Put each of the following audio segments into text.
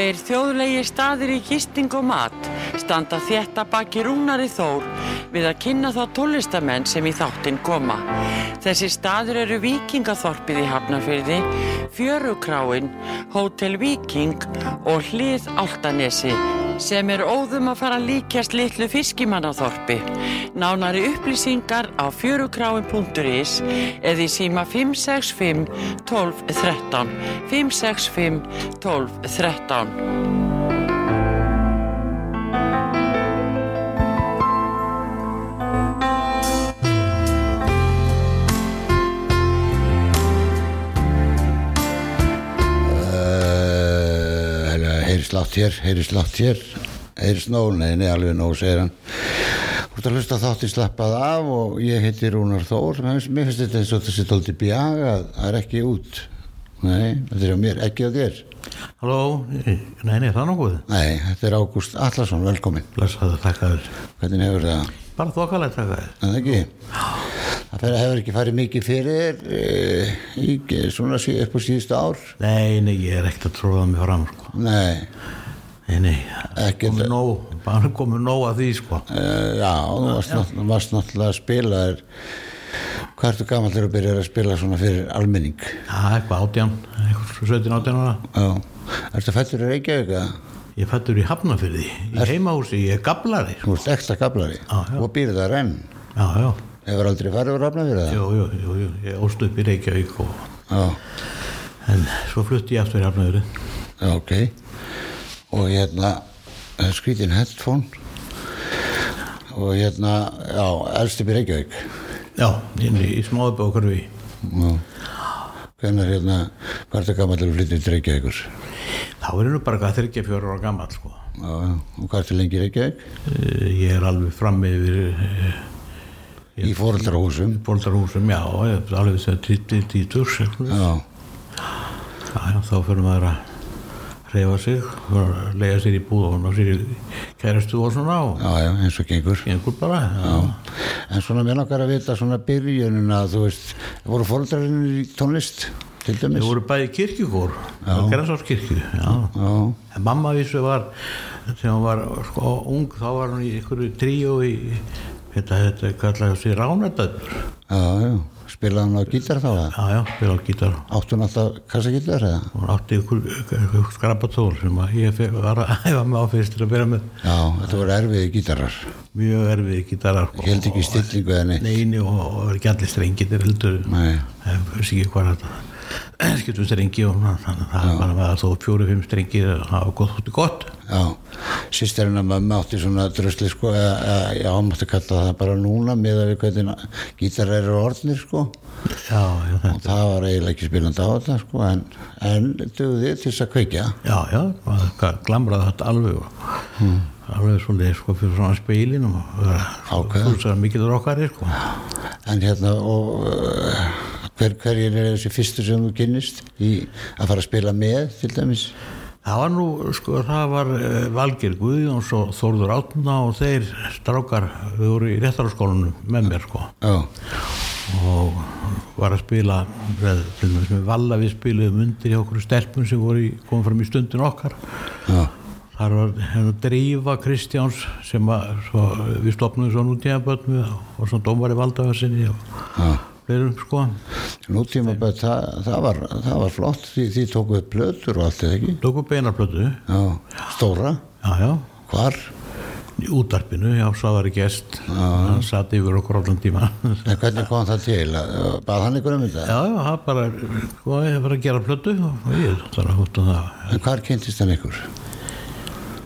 Tveir þjóðlegi staðir í gisting og mat standa þétta baki rúnari þór við að kynna þá tólistamenn sem í þáttinn koma. Þessi staður eru Víkingaþorpið í Hafnafyrði, Fjörukráin, Hótel Víking og Hlið Áltanesi sem er óðum að fara að líkjast litlu fiskimannaþorpi. Nánari upplýsingar á fjörukráin.is eða í síma 565 12 13 565 12 13 slátt hér, heyri slátt hér heyri snó, nei, nei, alveg nóg segir hann. Þú ert að hlusta þátti slappað af og ég heiti Rúnar Þór. Mér finnst þetta eins og þessi tólti bjag að það er ekki út. Nei, þetta er á mér, ekki á þér. Halló, nei, nei, það er nokkuð? Nei, þetta er Ágúst Allarsson, velkomin Blessaðu, þakka þér hvernig hefur það, Bara þokkalegt en það. Ekki? Það fer- hefur ekki farið mikið fyrir e, í, svona upp á síðustu ár? Nei, nei, ég er ekkert að tróða mig fram sko. nei, Nei, nei, komið nóg. Bara komið nóg að því sko. e, já, þú varst, nátt- varst náttúrulega að spila hvað ertu gamall þegar þú byrjar að spila svona fyrir almenning? Er eitthvað átján, eitthvað 17 átján ára. Já, ertu fættur í Reykjavík eða? Ég fættur í Hafnafyrði, í heimahúsi, ég er gablari Þú ert ekta gablari. Já, já. og býrð það enn. Já, já, Hefur aldrei farið úr rafna fyrir það? jú, jú, jú, jú ég óst upp í Reykjavík og, Já, en svo flutti ég aftur í Hafnafyrði já, ok Og hérna skrítin headphone. Og hérna, já, elst upp í Reykjavík. Já, í, í smáðu okkar við Já. Hvernig hérna, hvað ertu gamall þegar þú flyttir til Reykjavíkur? Þá er nú bara hvað þryggja fjóra ára gammal sko. Já, og hvað ertu lengi í Reykjavík? Eh, Ég er alveg fram yfir eh, Í fóreldrahúsum Bóldarhúsum, já, er alveg þess að títur Já, Já, já, þá fyrir maður að reyfa sig, lega sér í búð og ná sér í kærastu og svona og já, já, eins og gengur gengur bara. En svona mér nokkar að vita svona byrjunina, þú veist, voru fóreldrarinn í tónlist til dæmis? vorum bæði kirkjugór, Grænsárskirkju, En mamma vissu var, þegar hún var sko, ung, þá var hún í einhverju tríó í, þetta, þetta kallaði sér Ránardöfur. já, já, spilaði hann á gítar þá? Já, já, spila á gítar. Áttu hann alltaf kassagítar eða? Hún átti ykkur, skrapatól sem ég var að æfa mig á fyrst til að byrja með. Já, þetta voru erfiði gítarar. Mjög erfið gítarar. sko. Ég held ekki stillingu eða neitt. Neini og, og er ekki allir strengir þeir heldur Nei. ég veist ekki hvað þetta skiptum strengi og það var þó fjóru-fimm strengir það var gott þótti gott Já, sýsterinn að mamma átti svona drösli sko, eða, eða, já, mátti kalla það bara núna með að við hvernig gítarar eru orðnir sko. já, já, Og það var eiginlega ekki spilandi á þetta sko, en, en duði til þess að kveikja. já, já það glamraði þetta alveg og, alveg svolítið sko fyrir svona speilin og Ákveða. þú sagði mikið rokkari sko En hérna, og uh, hver, hverjir er þessi fyrstu sem þú kynnist í að fara að spila með til dæmis? Það var nú, sko, það var uh, Valgeir Guðjóns og Þórður Átna og þeir strákar, við voru í réttaraskólanum með mér, sko. Já, og var að spila með, til dæmis með Valla við spiluðum undir hjá okkur stelpum sem voru í, komum fram í stundin okkar já, þar var hennar Drífa Kristjáns sem að, svo, við stopnum svo nútíðaböld með og svo dómari valdafarsinni og já. Fleirum sko Nútíma, bet, það, það, var, það var flott því því tókuð plötur og allt eða ekki? tóku beinarplötu, Já, stóra, já já hvar? í útarpinu, já, sáðari gest hann satt yfir okkur allan tíma En hvernig kom það til? Bað hann ykkur um þetta? já, já, það bara sko, ég var að gera plötu og ég þarf að hóta það En hvar kynntist hann ykkur?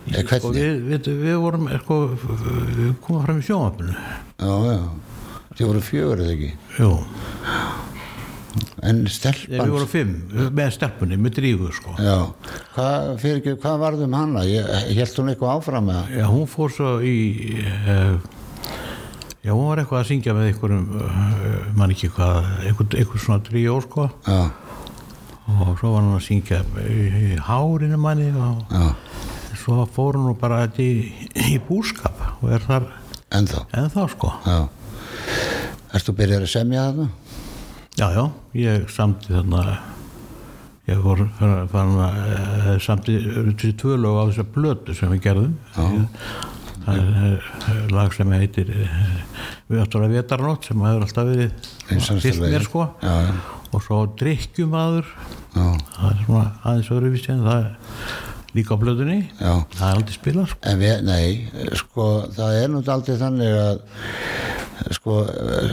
Eða og hvernig? við, við, við vorum sko, við komum fram í sjónvapinu Já, já, þið voru fjögur eða ekki? jú En stelpan? við vorum fimm, með stelpunni, með drífu sko. Hvað, hvað varð um hana? Ég, held hún eitthvað áfram með það? Já, hún fór svo í uh, Já, hún var eitthvað að syngja með einhverjum uh, mann ekki hvað, einhver, einhver svona tríó sko Já, og svo var hún að syngja í, í hárinu manni og já, svo fór hún bara í, í búskap og er þar ennþá, ennþá sko já. Ertu byrjar að semja þarna? Já, já, ég samti þarna ég voru fann að samt í þessi tvö lög á þessa blötu sem við gerðum. Það er uh, lag sem heitir uh, við áttur að vetarnótt sem hefur alltaf verið fyrst mér sko. Já, já. og svo drikkjumadur það er svona aðeins öðruvísi en það er líka á blöðunni já. það er aldrei spilað sko. Við, nei, sko, það er nú aldrei þannig að sko,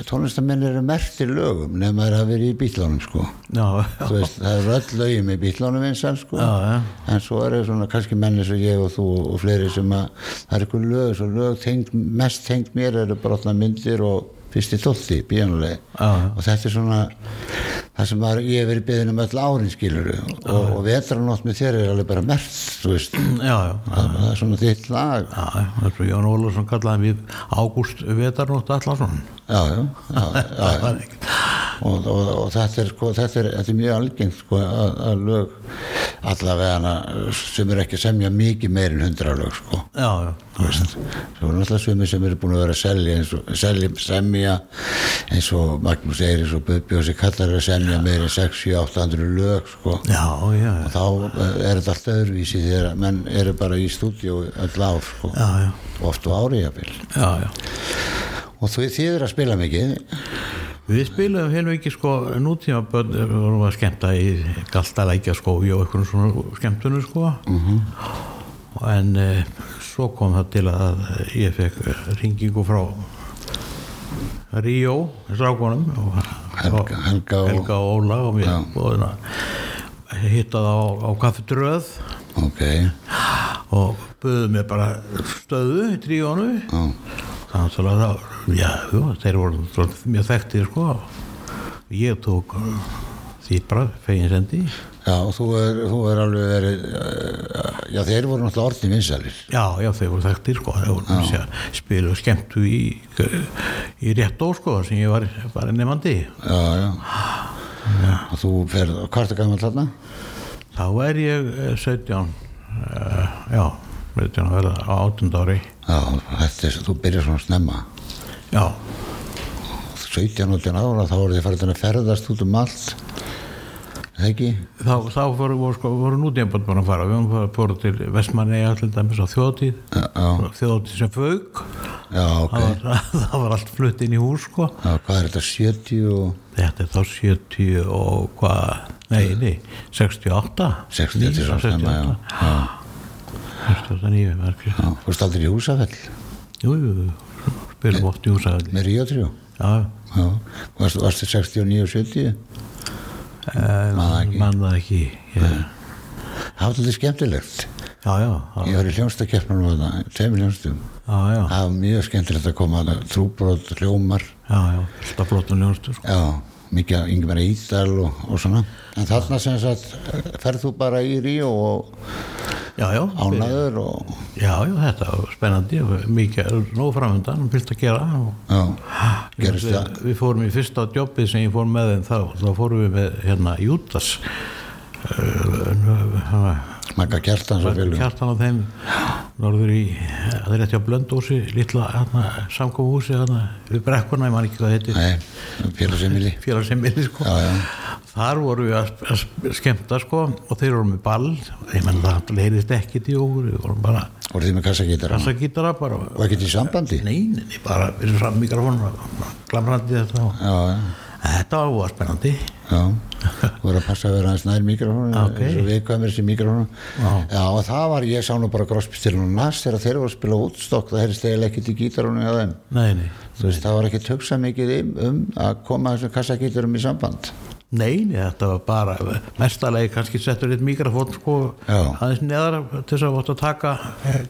tónlistamenn eru mertir lögum nema þeir hafa verið í bílunum, sko. já, Þú veist, það eru öll lögum í bílunum eins og, sko. Já, já. En svo eru svona kannski menni sem ég og þú og fleiri sem að það er eitthvað lög, lög tengt, mest tengt mér eru brotna myndir og fyrsti tólti, bíjanulegi. Já, já. Og þetta er svona það sem var, ég hef verið beðin um öll árin skiluru og, og vetranótt með þér er alveg bara mert, já, já, Það, það er svona þitt lag. já, já, Jón Ólafsson kallaði mig Ágúst Vetarnótt Allarsson já, já, já, já, já. Og, og, og þetta, er, sko, þetta, er, þetta er mjög algengt sko, að, að lög allavega sem er ekki semja mikið meir en hundra lög sko. já, já, svo er náttúrulega sumi sem eru búin að vera að selja eins og selja, semja eins og Magnús Eiris og og sér kallar að semja meir en 6-7-800 lög sko. já, já, já, þá eh, er þetta allt öðruvísi þegar menn eru bara í stúdíu öll ár sko. já, já, oft á ári jafnvel já, já. Og þú þið eru að spila mikið? Við spilum hérna ekki sko nútíma börn, við vorum að skemmta í galtalækja skói og eitthvað svona skemmtunum sko. En e, svo kom það til að ég fekk ringingu frá Ríó strákunum og, Helga- Helga og- Helga og Óla og mér Já. og hittað á, á kaffetröð ok, og buðuð mér bara stöðu í tríónu já, þannig að það, já, jú, þeir voru mjög þekktir sko. Ég tók uh, því bara fegin sendi. Já og þú er, þú er alveg verið eh, já þeir voru náttúrulega orðin vinsalir já, já, þeir voru þekktir sko. Þeir voru að spila og skemmtu í í réttó sko sem ég var bara nefandi. Já, já. Og þú ferð, hvað er gammal þarna? þá er ég eh, 17 uh, já, 17 að verða á 18 ári. Já, þetta er, þú byrjar svona snemma já, 17-18 ára þá voru þið farið að ferðast út um allt. Ekki? þá, þá voru, voru, sko, voru nútíðanbönd bara að fara. Við vorum til Vestmanni allir dæmis á já, þjóðtíð sem fauk. Já, ok. það það var allt flutt inn í hús sko. Já, hvað er þetta, 70 og þetta er þá 70 og hvað? Nei, nei, 68 60, þetta er svo snemma, já, já, 69 verkið já, þú veist aldrei í húsafell? Jú, jú, jú, spilum oft í húsæðli með Ríó 3 já, varstu, varstu 69 og 70 eh, Man það ekki. það það var þetta skemmtilegt. Já, já, já, ég var í hljónstakeppnum og það, já, já, það var mjög skemmtilegt að koma að trúbrót, hljómar. Já, já staflóttum ljónstu sko. já, mikið að yngir ídal og, og svona. En þarna sem sagt ferð þú bara í Ríó og ánaður og já, já, þetta var spennandi. Mikið, nóg framöndan fylgt að gera. Og já, gerist við, það. við fórum í fyrsta jobbið sem ég fór með þeim þá, þá fórum við með hérna Jútas uh, Magga Kjartans og fylgum kjartan á þeim norður í, það er rétt hjá Blöndósi litla samkofuhúsi hérna, við brekkuna, ég man ekki hvað þetta Nei, félagsemili félagsemmili sko. Já, já. þar voru við að, að skemmta sko og þeir voru með ball. Ég menn það leirist ekkit í okkur við vorum bara voru þið með kassagítar kassa gítara bara. Og ekkert í sambandi? Nei, nei, bara við fram mikrofónu glamrandi þetta og já, já, þetta var spennandi já. Þú voru að passa að vera aðeins nær mikrofónu Ok. eins og viðkvæmur þessi mikrofónu Já. já, og það var, ég sá nú bara gróspstilun og nas þegar þeir voru að spila útstokk það heyrist eiginlega ekkert í gítarunni á þeim. Nei, nei. Þú veist, það var ekkert hugsað mikið um, um að koma þessum kassagítarum í samband. Nei, nei, þetta var bara mestalegi kannski settur eitt mikrofón sko, aðeins neðar til þess að votta að taka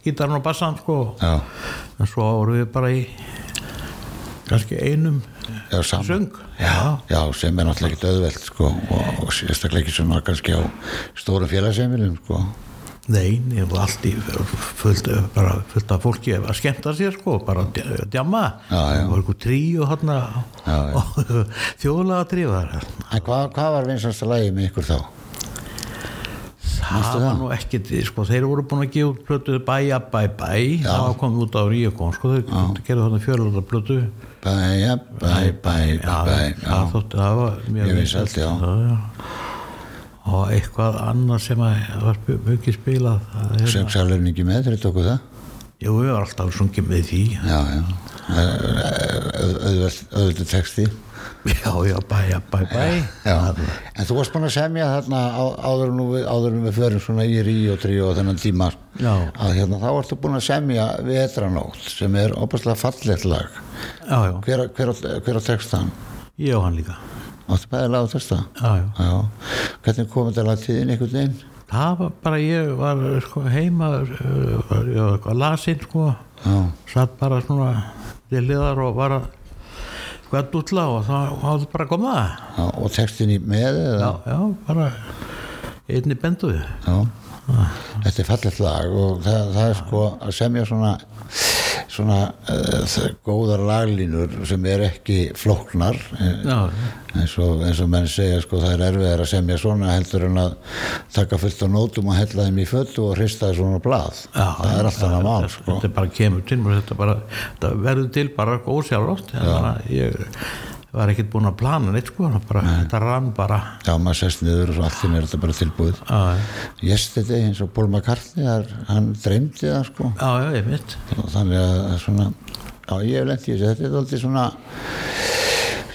gítarn og bassan sko. en svo voru við bara í kannski einum já, söng já, já, sem er náttúrulega ekkert auðvelt sko, og, og sérstaklega ekki svona kannski á stórum félagsheimilum sko. Nei, nei, og allt í fullt, bara fullt af fólki að skemmta sér sko, bara að dja- djamma Já, já. og eitthvað trí og þjóðlega trí var en hvað, hvað var vinsast að lægi með ykkur þá? Það? var nú ekkit, sko, þeir voru búin að gefa út plötu bæja bæ bæ. Var komið út á Ríakon, sko, þeir gerðu þarna fjörlóta plötu. Bæja, bæ, bæ, bæ, það, þótti, það var mjög Mjög já. já. og eitthvað annað sem að var mikið spilað er- Söngsalurinn ekki með þegar tóku það? Jú, við varum alltaf sungið með því. Já, já. Auðvöldu texti Já, já, bæ, bæ, bæ. Já, en þú varst búin að semja þarna á- áður en við, áður en við förum svona í rí og trí og þennan tíma. Já. að hérna þá varstu búin að semja vetranótt sem er opaslega fallegt lag. Já, já, hver, hver, hver á textan? ég og hann líka. Áttu bæði lag á texta? Já, já. Já, hvernig kom þetta lag þín einhvern veginn? Það var bara, ég var sko, heima var, ég var eitthvað lasinn sko. Já, satt bara svona til liðar og var að skvætt útla og það hafði bara komað og textin í með já, já, bara einni bendu Já, þetta er fallegt lag og það, það er sko að semja svona svona uh, góðar laglínur sem er ekki flóknar. Eins og, eins og menn segja sko það er erfiðar að semja svona heldur en að taka fullt á nótum og hella þeim í föttu og hrista þeim svona blað. Já það er alltaf að mál sko. þetta bara kemur til mér þetta, bara, þetta verður til bara ósjálfrátt ég var ekkert búin að plana neitt sko bara, þetta rann bara. Já maður sest niður og allt er þetta bara tilbúið. Já, Yesterday eins og Paul McCartney hann dreymdi það sko. Já, já, ég og þannig að svona já ég hef lent í þessu, þetta er alltaf svona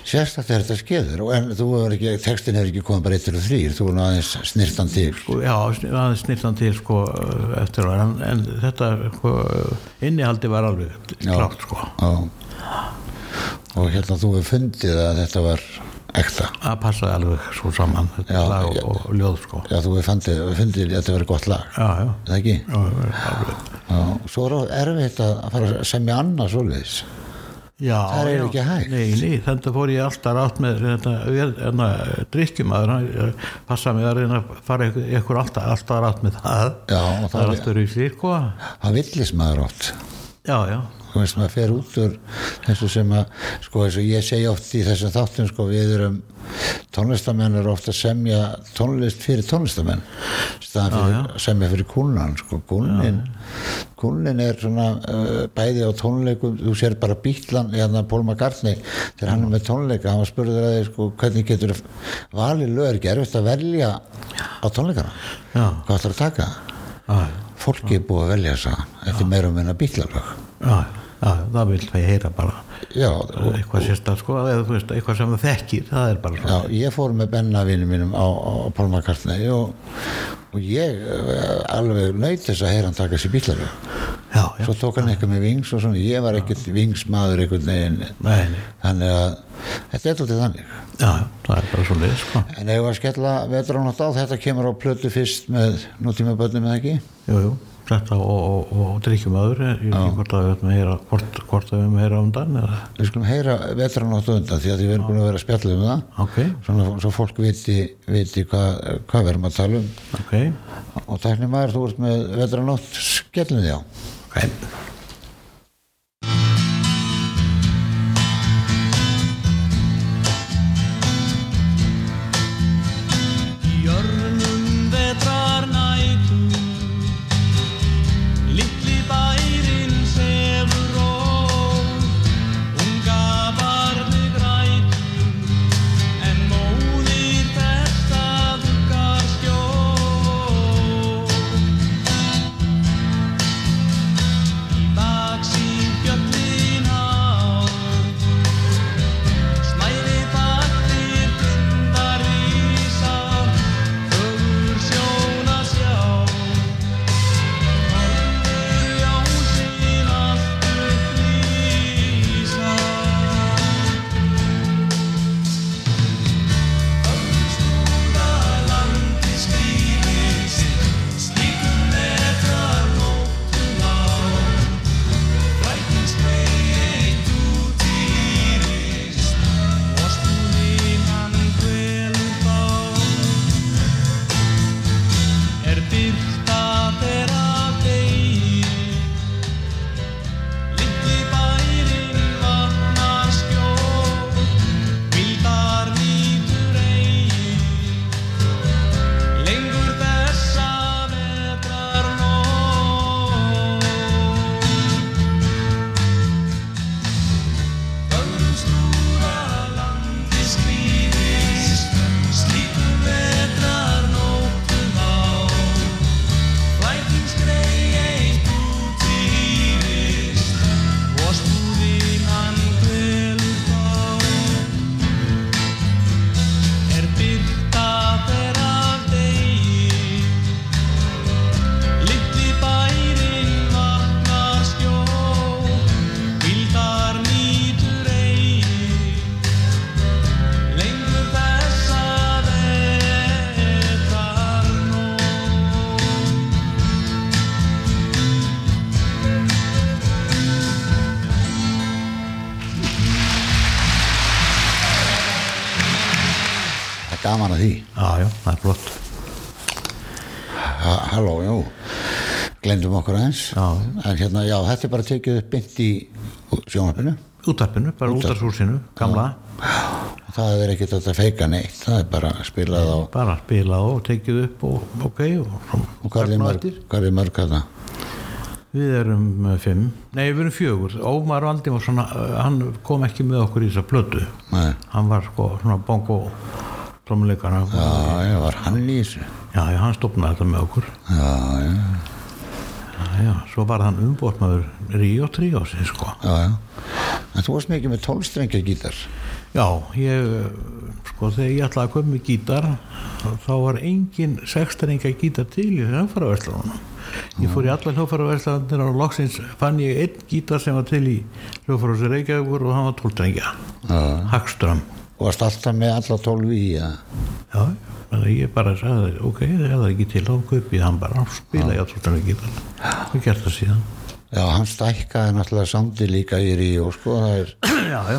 sérstaklega er þetta skeður. Og en ekki, textin hefur ekki komið bara eittir og þrýr, þú nú aðeins snirtan til. Sko, já, aðeins snirtan til sko eftir að en, en þetta sko, innihaldi var alveg klárt sko. Já. Og hérna þú hefur fundið að þetta var ekta það passaði alveg svo saman Já, lag og, og ljóð sko já þú hefur fundið, fundið að þetta verið gott lag já, já, það ekki? já, alveg Já. svo er erfitt að fara að semja annað svoleiðis Já, Það er ekki hægt. Nei, nei, þetta fór ég alltaf rátt með þetta, þetta drikkjumæður, hann passaði mig að reyna að fara ykkur, alltaf, alltaf rátt með það. Já, það er alltaf rúsið, sko. það villis maður oft Já, já, þú veist maður fer út úr þessu sem að sko eins og ég segi oft í þessum þáttum sko við erum tónlistamenn eru ofta að semja tónlist fyrir tónlistamenn staðan fyrir að semja fyrir kúnan sko. Kúnin kúnin er svona uh, bæði á tónleikum þú sér bara bítlan eða Paul McCartney þegar hann er með tónleika hann var spurður að þið sko hvernig getur valið lög ekki erfitt að velja á tónleikana? Hvað ætlar að taka? Já, fólki er búið að velja þess að þetta er meira um en að bítlalög já, já, það vil það heyra bara. Já, eitthvað sérstæð, sko, eða þú veist, eitthvað sem það þekkir, það er bara Já, svona. ég fór með bennavinum mínum á, á Paul McCartney og, og ég eh, alveg nöyt þess að heyra hann taka sér bílaru Já, já, svo tók hann eitthvað með vings og svona. Ég var ekkert vingsmaður nei, nei, þannig að þetta er alltaf þannig. Já, já, það er bara svo leið, sko. en ef að skella vetranátt á þetta kemur á plötu fyrst með nútíma börnum eða ekki? Jú, jú, þetta og, og, og drikkjumæður, ég veit ekki hvort að við heyra, hvort, hvort að við höfum að heyra þann, eða, við skulum heyra vetranátt undan því að við erum búin að vera að spjalla um það. Ok, svona svo fólk viti, viti hvað hva við erum að tala um. Ok, og tæknir maður þú ert með vetranátt skellum því á. Ok. Glemdum okkur aðeins. En hérna, já, þetta er bara tekið upp bynt í sjónvarpinu. Útarpinu, bara útarshúsinu, gamla. Það er ekkert að feika neitt. Það er bara spilað á bara spila og tekið upp og ok og, og hvað er mörg, að það? við erum uh, fimm, nei við erum fjögur. Ómar Valdi var svona, uh, hann kom ekki með okkur í þessa plötu. Nei. hann var sko svona bongo trómuleikana já. Já, var hann í þessu? Já, hann stopnaði þetta með okkur. Já, já, já, svo var hann umbótmaður Ríó Tríó sig sko En þú varst mikið með tólstrengja gítar Já, ég, sko, þegar ég ætlaði að koma með gítar, þá var engin sextaringa gítar til í hljófaraverslunum. Ég fór í alla hljófaraverslunir og loksins fann ég einn gítar sem var til í Reykjavíkur og hann var tóltrengja. Hagström. Og varst alltaf með alla tólfi í ja. Já, ég bara sagði, ok, það er ekki til, þá kaupið hann bara og spila ég á tóltrengja gítar. Og gert það síðan. Já, hann stækkaði náttúrulega sándi líka í Ríó sko, það er Já, já,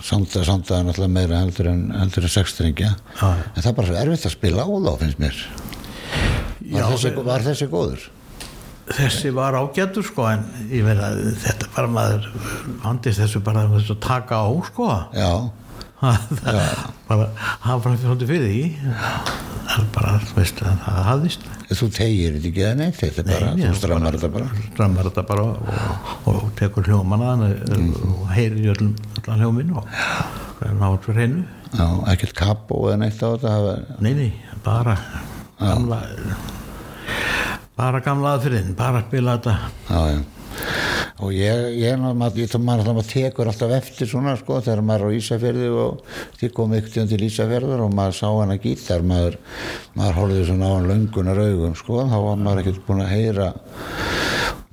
sándið sándaði náttúrulega meira heldur en, heldur en sexstrengja Já, já. en það er bara svo erfitt að spila á þá finnst mér Já, var, þessi, var þessi góður? þessi var ágættur sko en ég veit að þetta bara maður handist þessu bara að taka á sko Já, það hafa bara fyrir fyrir því. Það er bara, veist, að það hafðist. Þú tegir þetta ekki eða neitt þetta er bara, Nei, þú strammar þetta bara. strammar þetta bara og, og tekur hljómana Mm. og heyrir í öllum allan hljómin og náður fyrir hennu Já, ekkert kapó eða neitt á þetta hafa- nei, nei, bara gamla bara gamla aðfyririnn, bara að spila þetta. Já, já og ég, ég, maður, ég maður, maður tekur alltaf eftir svona sko þegar maður er á Ísafjörði og þið komið ykkur til Ísafjörður og maður sá hana gítar maður, maður horfði svona á hann löngunar augum sko þá var maður ekkert búin að heyra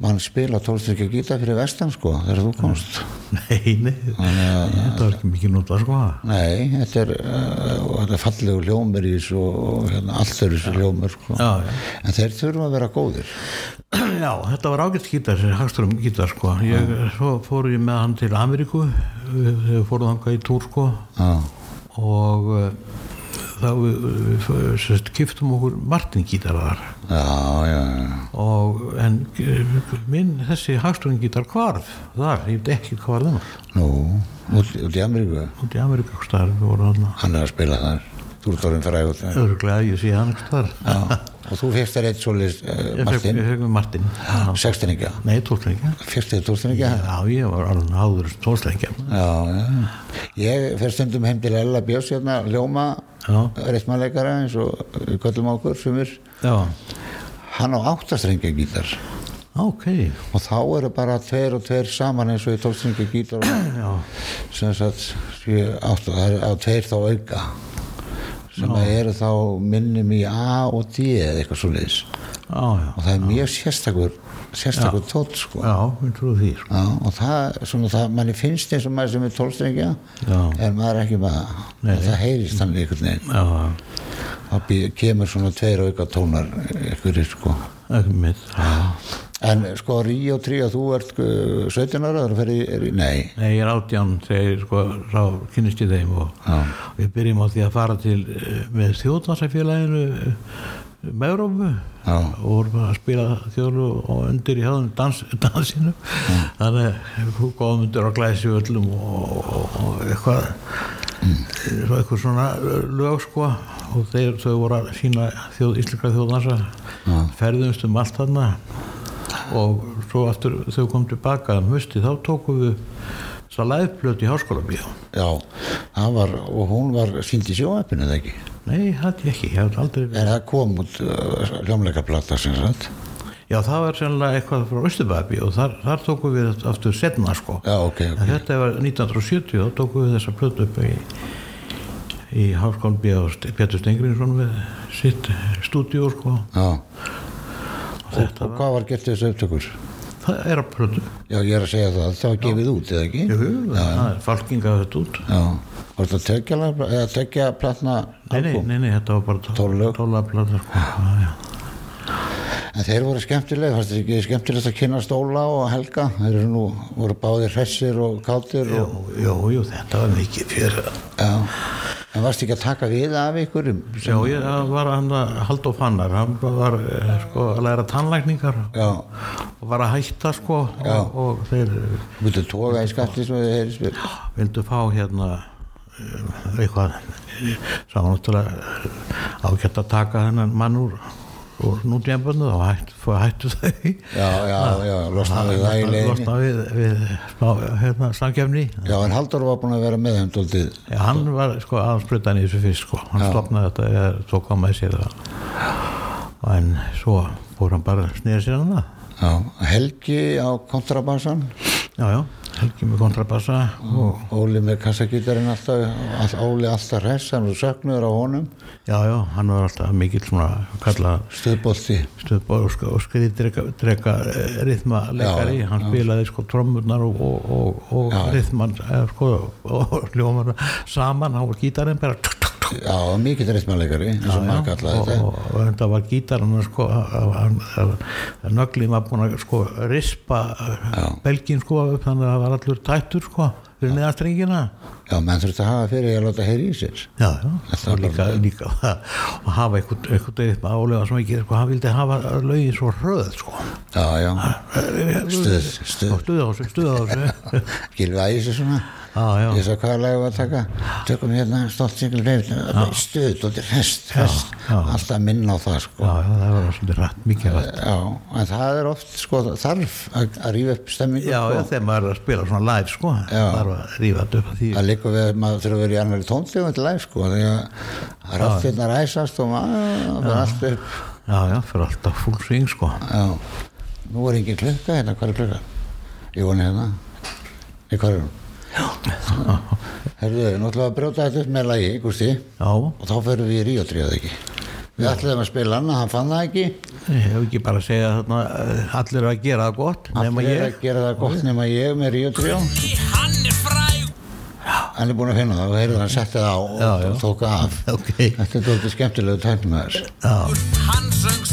mann spila tólstrykja gítar fyrir vestan sko þegar þú komst. Nei, nei, þetta var ekki mikið nota sko. Nei, þetta er, uh, þetta er fallegu hljómur í þessu og, hérna, allt er þessu hljómur sko. Já, já. en þeir þurfa að vera góðir. Já, þetta var ágætt gítar, þessi Hagström gítar sko. Ég, svo fór ég með hann til Ameríku, við við fórum þangað í túr sko. Já, og uh, þá við, við, við sérst, kiftum okkur Martin gítar þar já, já, og en uh, minn þessi Hagström gítar hvarf þar, ég veit ekki hvað það var nú, út, út í Ameríku. Út í Ameríku hann er að spila þar. Þú ert orðin frægur. Þar öðruglega, ég sé hann staðar. Já, og þú fyrst þér eitt svolítið uh, Martin, ég fekk með Martin. Sextinninga Nei, tólstrengja fyrst þér tólstinninga Já, ég var alveg áður tólstrengja já, já. Ég fer stundum heim til Ella Björns hérna, ljóma Já. reitmannleikara eins og við köllum á okkur sumir, Já, hann á áttastrengja gítar ok. Og þá eru bara tveir og tveir saman eins og í tólstrengja gítar sem sagt átta, það er á tveir þá auka. Sem eru þá minnum í A og D eða eitthvað svo leiðis og það er mjög sérstakur sérstakur tótt sko. Já, við trúum því sko. Já, og það, svona það, manni finnst eins og maður sem er tólstrengja Já. er maður ekki með það það heyrist þannig einhvern veginn. Já, þá bý- kemur svona tveir auka tónar ykkur sko. Ekki mitt. En sko Ríó 3 og þú ert uh, 17 ára það fer í, er, í- nei. Nei, ég er átján þegar sko, sá kynnist ég þeim og, Já. við byrjum á því að fara til eh, með þjóðvarsafélaginu með Európu Já. og vorum að spila þjóðlu og undir í höfðum dans, dansinu. Þannig að við góðum undir á glæsi öllum og, og, og eitthvað. Svo eitthvað svona lög sko. Og þeir, þau voru að sína þjóð, íslenska þjóðdansa ferðumst um allt þarna. Og svo aftur þau kom tilbaka um hösti þá tókum við að læðplötu í háskóla bíó já, það var og hún var sínd í sjóapinu eða ekki? Nei, ég ekki, ég hef aldrei en það kom út uh, hljómleikaplata sem sagt? Já, það var sennilega eitthvað frá Östubæði og þar, þar tókum við aftur setna sko. Já, ok, en ok þetta var 1970 þá tókum við þessa plötu upp í í háskóla bíó Pétur Stengrinsson við sitt stúdíu sko. Já, og og, og hvað var gert þessu upptökur? Það er að plötu já, ég er að segja það, það var gefið út eða ekki? Jú, það er falkinga þetta út já, var þetta tekja eða tekja platna Nei, nei, nei, nei, þetta var bara lög. Tólaflöð sko. Já, já. En þeir voru skemmtileg, fannst þér ekki skemmtilegt að kynna Stóla og Helga? Þeir eru nú, voru báðir hressir og kátir Jú, og, jú, jú, þetta var mikið fyrir já, en varst ekki að taka við af ykkur Já, ég það var að Halldór Fannar hann var eh, sko að læra tannlækningar já, og var að hætta sko Já. og, og þeir viltu toga í skatti svo þið heyri spil? vildu fá hérna eh, eitthvað sá náttúrulega ágætt að taka þennan mann úr, úr nútjambundu og hættu, hættu þau. Já, já, já, losna við það í leiðinni losna við, við hérna, samkefni já, en Haldur var búin að vera með dóltið Já, hann var sko aðsprutan í þessu fyrst sko, hann stopnaði þetta eða tók á með sér það. En svo fór hann bara snýða sér hann já, Helgi á kontrabassan. Já, já, Helgi með kontrabassa og Óli með kassagítarinn alltaf all, Óli alltaf hress, hann var söknuður á honum. Já, já, hann var alltaf mikill svona kalla stuðbolti. Stöðbóð og, sk og skrið drega, drega rithma leikari, Já, hann spilaði sko trommurnar og, og, og, og rithman eða, sko, og hljómar saman, hann var gítarinn bara tuk, tuk, tuk, já, mikill rithmanleikari eins og maður kallaði þetta. og, þetta var gítarinn sko, nöglin var búin að sko, rispa belgin sko, þannig að það var allur tættur sko, fyrir neðastrengina já, menn þurfti að hafa fyrir að láta heyri í sér. Já, já, líka, líka og hafa eitthvað, eitthvað álega sem ekki, sko, hann vildi hafa lögin svo hröð sko. já, já, stuð, stuð. stuð á þessu, stuð á þessu. Gilvi æsi svona já, ég sagði hvaða lag var að taka? Tökum hérna stolt singul reyf stuð, dólti hest, hest alltaf minna á það sko. Já, já, það var svolítið rætt mikið rætt. Já, en það er oft sko þarf að, að rífa upp stemmingu já, sko. já, þegar maður er að spila svona live sko, þarf að þetta upp því. Það líka við að maður þurfa að vera í tóntegund til læg sko, allt hérna ræsast og maður allt upp. Já, já, fyrir alltaf full swing sko. Já, nú er engin klukka hérna, hvað er klukka? Ég voni hérna. Í er hún? Herðu, að brjóta þetta upp með lagi, Gústi. Já, og þá ferum við í Ríotríða ekki? Við ætlum að spila hann, hann fann það ekki. Ég hef ekki bara að segja þarna eh, allir eru að gera það gott nema Allir er að gera það gott nema ég með Ríotríða Hann er fræg Hann er búin að finna það og heyrðu hann setti það á og, Já, já. og tók það af. Ok, Þetta er dóltið skemmtilegu tæknum með þess já, Hann söng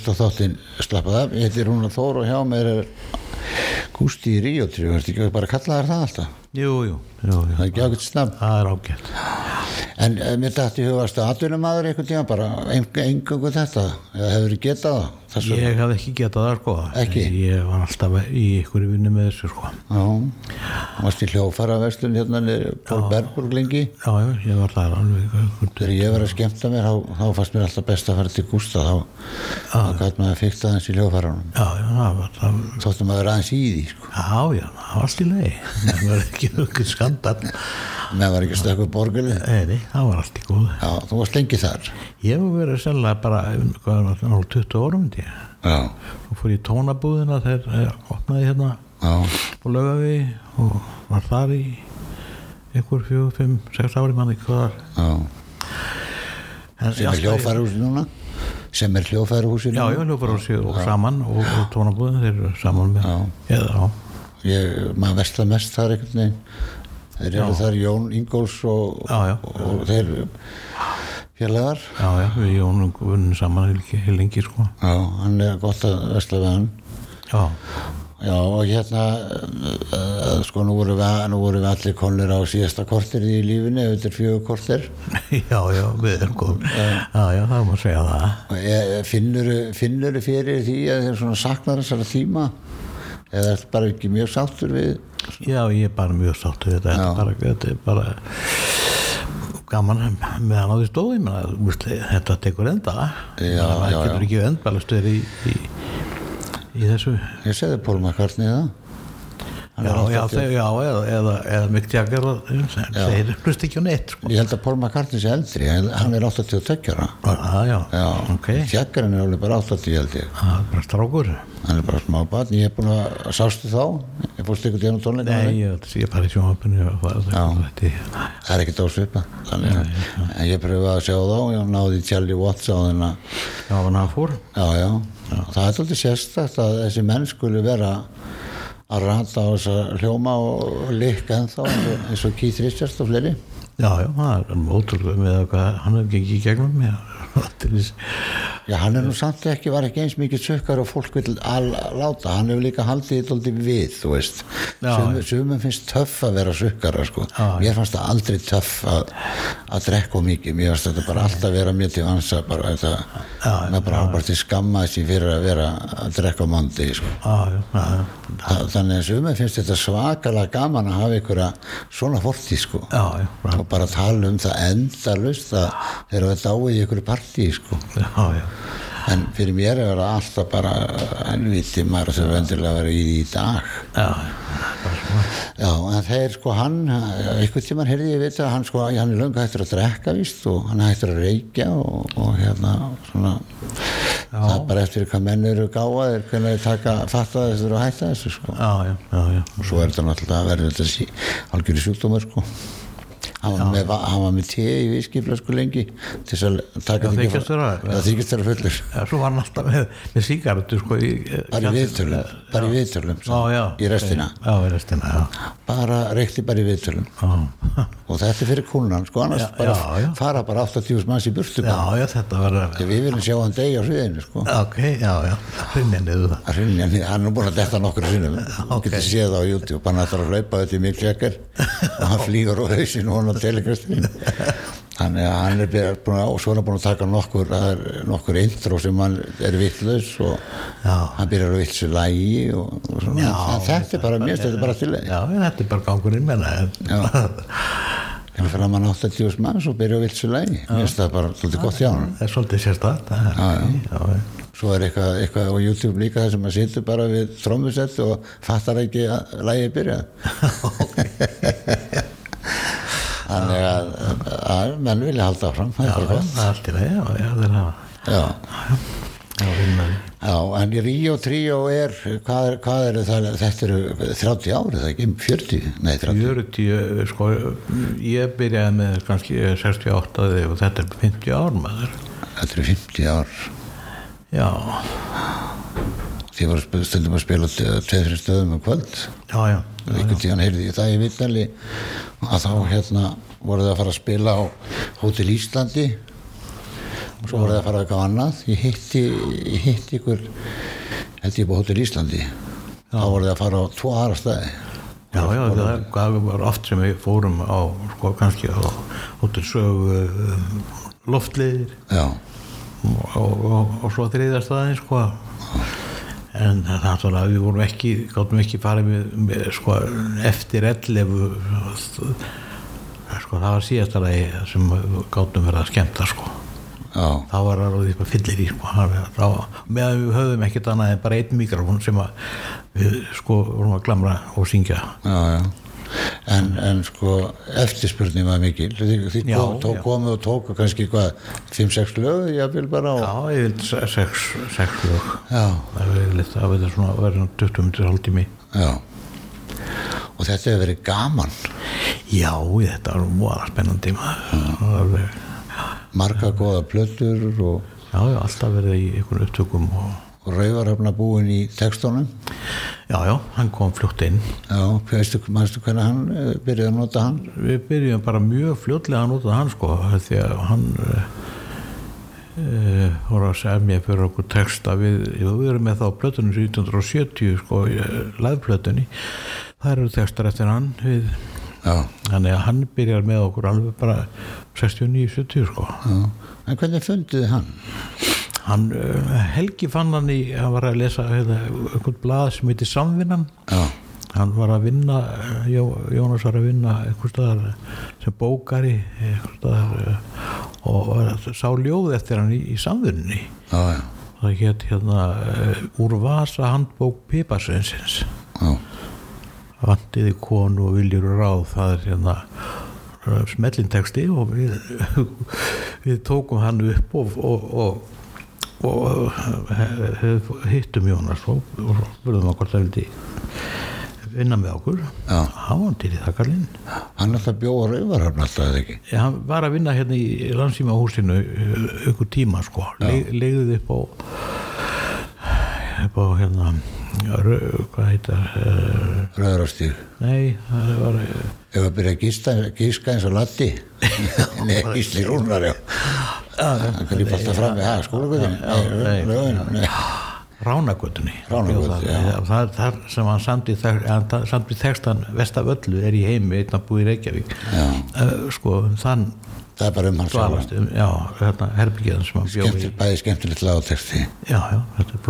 hlusta þáttinn slappað af, ég heiti Rúnar Þór og hjá mér er Gústi í Ríotri, verður ekki bara að kalla þér það alltaf? Jú, jú, jú, það er ekki ágætt snabbt það er ágætt. En eh, mér dætti hugast að atvinnumæður einhvern tíma bara engungu þetta? Eða hefur þið getað það Þessu, ég hafði ekki getað það sko. Ekki? ég var alltaf í ykkur vinnu með þessu sko. Já, varst í hljófara vestlun hérna Pól Bergburg lengi? Já, já, ég var það alveg þegar ég var að skemmta mér þá, þá fannst mér alltaf best að fara til Gústa þá, þá gæt maður að fykta þess í hljófaranum já, já, það var það þóttum maður aðeins í því sko. Já, já, það var allt í leið það var ekki okkur skandal með var ekki stökku borgarli Nei, nei, það var allt í góð já, þú varst lengi þar Ég hef verið selga bara hvað var það, náttúrulega 20 árum myndi ég já, og fór í tónabúðina þegar ég opnaði hérna já, og lögaði og var þar í einhver fjögur, fimm, sex ári manni hvað var. Já. En sem er hljófarhúsi núna? Sem er hljófarhúsi Já, já, hljófarhúsi og saman og, og tónabúðin þeir eru saman með Já. eða, já, ég, maður versla mest þar einhvern veginn. Þeir eru þar Jón Ingóls og, Já, já. og þeir félagar. Já, já, við Jónum vunnum saman heil, lengi sko. Já, hann er gott að versla við hann. Já, já, og hérna uh, sko nú voru, við, nú voru við allir konlir á síðasta kortir í lífinni auðvitað fjögur kortir já, já, við erum góð Já, já, það má segja það. Finnur, finnur fyrir því að þeir svona saknar þessara tíma? Eða er bara ekki mjög sáttur við? Já, ég er bara mjög sáttu við þetta. Þetta er þetta er bara gaman með hann á því stóði þetta tekur enda. Það getur ekki endbalast verið í, í, í þessu. Ég segði Paul McCartney það já, já, 80 þeir, já, eða, eða, Mick Jagger þeir hlust ekki á neitt sko. ég held að Paul McCartney sé eldri hann er 82 ára. Já, já, Já, ok. Tjekkarinn er alveg bara 80 held ég. Það er bara strákur. Hann er bara smá barn, ég er búin að sástu þá? Ég fórst ykkur tíðan tónleika? Nei, ég, ég í sjónvapinu það er ekkert ásvipa þannig að en ég pröfaði að sjá þá ég náði Charlie Watts á þennan já, hann fór. Já, já, það er alltaf sérstakt að þessi menn skuli vera að rata á þessa hljóma og likka ennþá eins og- Keith Richards og fleiri. Já, já, það er ótrúlega með hvað hann hefur gengið í gegnum já, til þess Já, hann er nú samt ekki, var ekki eins mikið sökkar og fólk vil láta, hann hefur líka haldið þetta aldrei við, þú veist. Sumum, finnst töff að vera sökkara sko. Já, mér fannst það aldrei töff að, að drekka mikið, mér fannst þetta bara alltaf vera mér til vansa bara þetta, maður bara hann bara til skamma þessi fyrir að vera að drekka á mandi sko. já, já, já, já, Þa, þannig að sumum finnst þetta svakalega gaman að hafa ykkur svona fortíð sko. og bara tala um það endalust að þeir eru að dáið í ykkur partí sko. já, já. En fyrir mér er það alltaf bara ennviti maður sem vendilega verið í því dag. Já. Já, en þeir sko hann, einhvern tíman heyrði ég vita að hann sko, hann er löngu hættur að drekka víst og hann hættur að reykja og, og hérna svona, það er bara eftir hvað menn eru gáðir, hvernig þeir taka, fatta þessu og hætta þessu sko. já, já, já, já. Og svo er þetta náttúrulega að verða þetta sí, algjöru sjúkdómar sko. Hann var, með, hann var með te í viskiflösku lengi til þess að taka vera- Já, þykist þeirra fullur. Já, svo var hann alltaf með, með sígarettu sko í, Bara í viðtölum, bara í viðtölum, Já, já. í restina. Í restina, bara reykti bara í viðtölum. Og þetta er fyrir kúnan sko annars bara fara bara 80 manns í burtu var Því við viljum sjá hann degi á sviðinu sko. Ok, já, já, að hrynja niður. hann er búin að detta nokkur sinnum. Þú ok. getur séð á YouTube hann ætlar að hlaupa þetta í mjög kjekkar og hann flýgur á hausinu og hann á telegrastinu þannig að hann er búin að, og svo er hann búin að taka nokkur, það er nokkur intro sem hann er vittlaus og Já. hann byrjar að vittsu lægi og, og svona, Já, en þetta er bara, finnst þetta er bara til Já, en þetta er bara gangurinn menna hann er fram að 80 manns og byrja að vittsu lægi mér finnst það bara svolítið gott hjá hann Það er svolítið já. Svo er eitthvað, eitthvað á YouTube líka þar sem maður situr bara við trómusett og fattar ekki að lægi byrja. Þannig að, að menn vilja halda áfram, það Já, er bara það er allt í lagi, já, já, þeir hafa Já, Já, því já, en Ríó Tríó er, hvað er, hvað er það, þetta eru 30 árið, það er ekki 40, nei 30. 40, sko, ég byrjaði með kannski 68 og þetta er 50 ár maður. Þetta eru 50 ár. Já, Voru sp- stundum að spila tveið-þri stöðum um kvöld. já, já, einhvern tíðan heyrði ég það í vittali að þá hérna voru það að fara að spila á Hótel Íslandi. Svo voru það að fara eitthvað annað. Ég hitti, ég hitti ykkur held ég på Hotel Íslandi. Þá voru það að fara á tvo aðra staði. Já, já, það það var oft sem við fórum á, sko, kannski á hóttur sögu loftliðir já, og, og, og, og svo þriðja staðin, sko en það er að við vorum ekki gáttum ekki farið með, með sko, eftir 11 sko, það var síðasta lagi sem gáttum verið að skemmta, sko já, þá var það því bara fyllir í sko. Meðan við höfum ekkert annað en bara einn mikrofón sem að við sko vorum að glamra og syngja já, já. En, en sko eftirspurning var mikil. Kom, tók, komu og tóku kannski hvað 5-6 lög, ég vil bara á, já, ég vil sex, sex lög. Já, það verður svona verður svona 20 minnir hálftími já. Og þetta hefur verið gaman. Já, þetta var múaða spennandi marga góða plötur og, já, já, alltaf verið í einhvern upptökum og og rauvarhafna búin í textunum. Já, já, hann kom fljótt inn. Já, manstu hvernig hann eh, byrjaði að nota hann? Við byrjum bara mjög fljótlega að nota hann sko því að hann uh, uh, voru að segja mér fyrir okkur texta. Við, við erum með þá plötunum 1970 sko laðplötunni það eru textar eftir hann við, já, þannig að hann byrjar með okkur alveg bara 69-70 sko. Já. En hvernig funduði hann hann, uh, Helgi fann hann í hann var að lesa hérna, einhvern blað sem heitir Samvinnan. Já, hann var að vinna Jó, Jónas var að vinna einhver staðar sem bókari staðar eh, og að sá ljóð eftir hann í, í já, það hétt hérna eh, úr vasa handbók Piparsveinsins já, vandiði konu og viljur ráð það er hérna smellinteksti og við, við tókum hann upp og, og, og, og he- hittum Jónas og, hann hvort það vildi vinna með okkur. Hann var til í það kallinn hann alltaf bjóða rauvarhafna alltaf eða ekki? Já, hann var að vinna hérna í landsýma húsinu ykkur tíma sko. Le, legðið upp á upp á hérna rau, hvað heitar uh, rauðrastíð nei, það var uh, ef að byrja að gíska eins og latti nei, gísli rúnar já. Hann grýp alltaf fram það nei. nei, Ránagötunni. Ránargötu, já. það er sem hann samdi samdi textan vest af öllu er í heimi einn að búi í Reykjavík. Uh, sko þann það er bara um hans um, já, hérna herbyggiðan sem hann bjóði skemmtil, bæði skemmtilegt lágteksti já, já, þetta er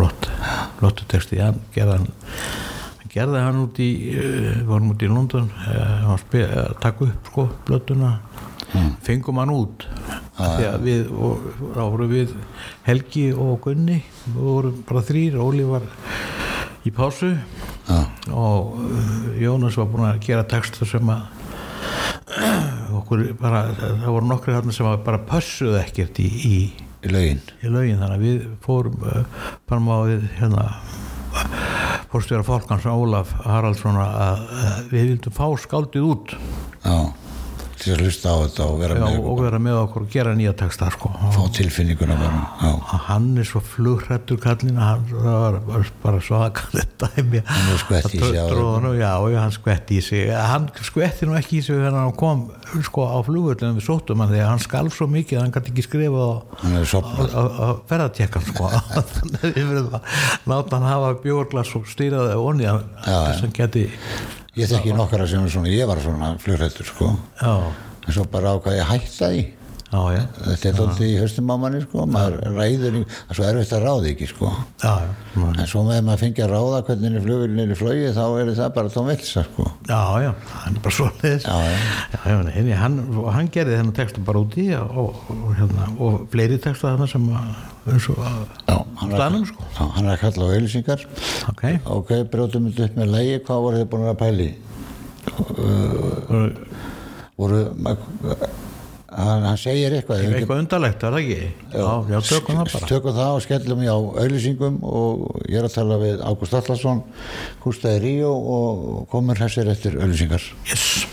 texti, hann gerði hann hann gerði hann út í uh, vorum út í London var að að taka upp sko, blötuna fengum hann út. Því að við og, þá voru við Helgi og Gunni við vorum bara þrýr, Óli var í pásu já, og Jónas var búin að gera texta sem að okkur bara, það voru nokkri þarna sem bara pössuðu ekkert í, í í laugin í lögin. Þannig að við fórum bara á við hérna fórstjóra fólkans Ólaf Haraldsson að við vildum fá skáldið út. Já, til að hlusta á þetta og vera já, með og vera með okkur og gera nýja texta sko. fá tilfinninguna bara hann er svo flugrættur kallin hann var, bara svakalegt dæmi. Hann var skvett í sig Tróðan, já, hann skvetti í sig. Hann skvetti nú ekki í sig þegar hann kom sko á flugvöldinu við sóttum hann að hann skalf svo mikið að hann gæti ekki skrifa á ferðartekkan sko. Þannig að við verðum að láta hann hafa bjórglas og stýraði onni þess að hann geti ég þekki nokkara sem er svona, ég var svona flugrættur sko, já, en svo bara ákvað ég að hætta því já, já, þetta er þótti í höstum á manni sko. Maður ræður, það er svo erfitt að ráða ekki sko. Já, en svo með maður fengi að ráða hvernig flugurinn er í flögi þá er það bara tóm vilsa sko. Já, já, hann er bara svo leiðis hann, og hann gerði þennan texta bara úti og, og, hérna, og fleiri sem að, eins og að Já, hann er, sko. hann er að kalla á auðlýsingar ok, ok, þetta upp með lægi hvað voru þið búin að pæli og voru hann, hann segir eitthvað Við eitthvað undarlegt, er það ekki? Já, já, tökum það bara tökum það og skellum í á auðlýsingum og ég er að tala við Ágúst Allarsson Gústaði Ríó og komur þessir eftir auðlýsingar yes.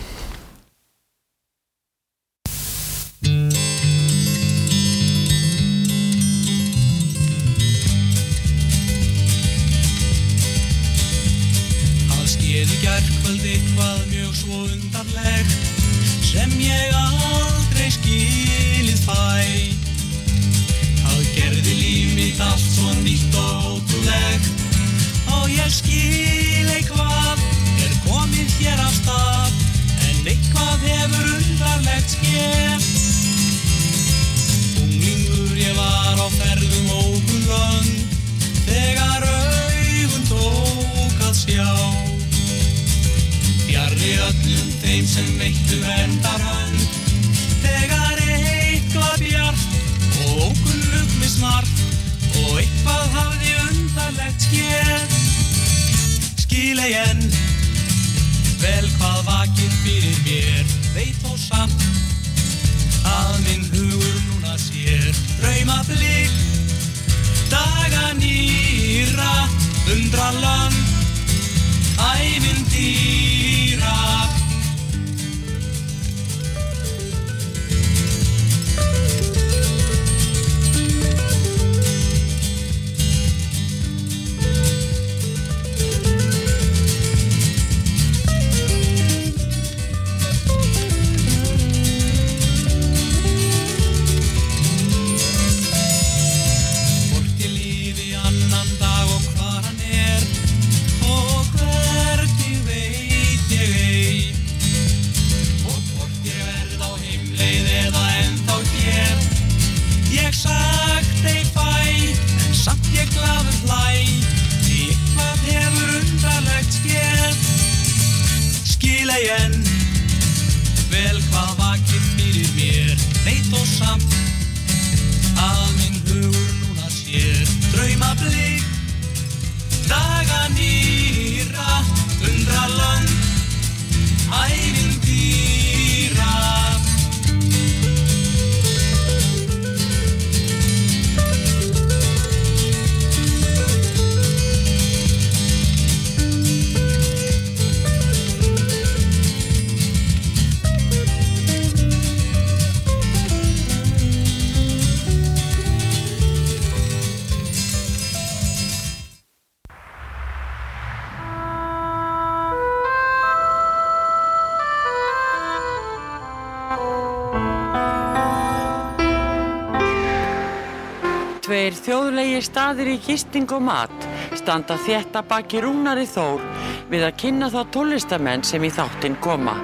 Í gisting og mat standa þétta baki rúnari þór við að kynna þá tólistamenn sem í þáttinn koma.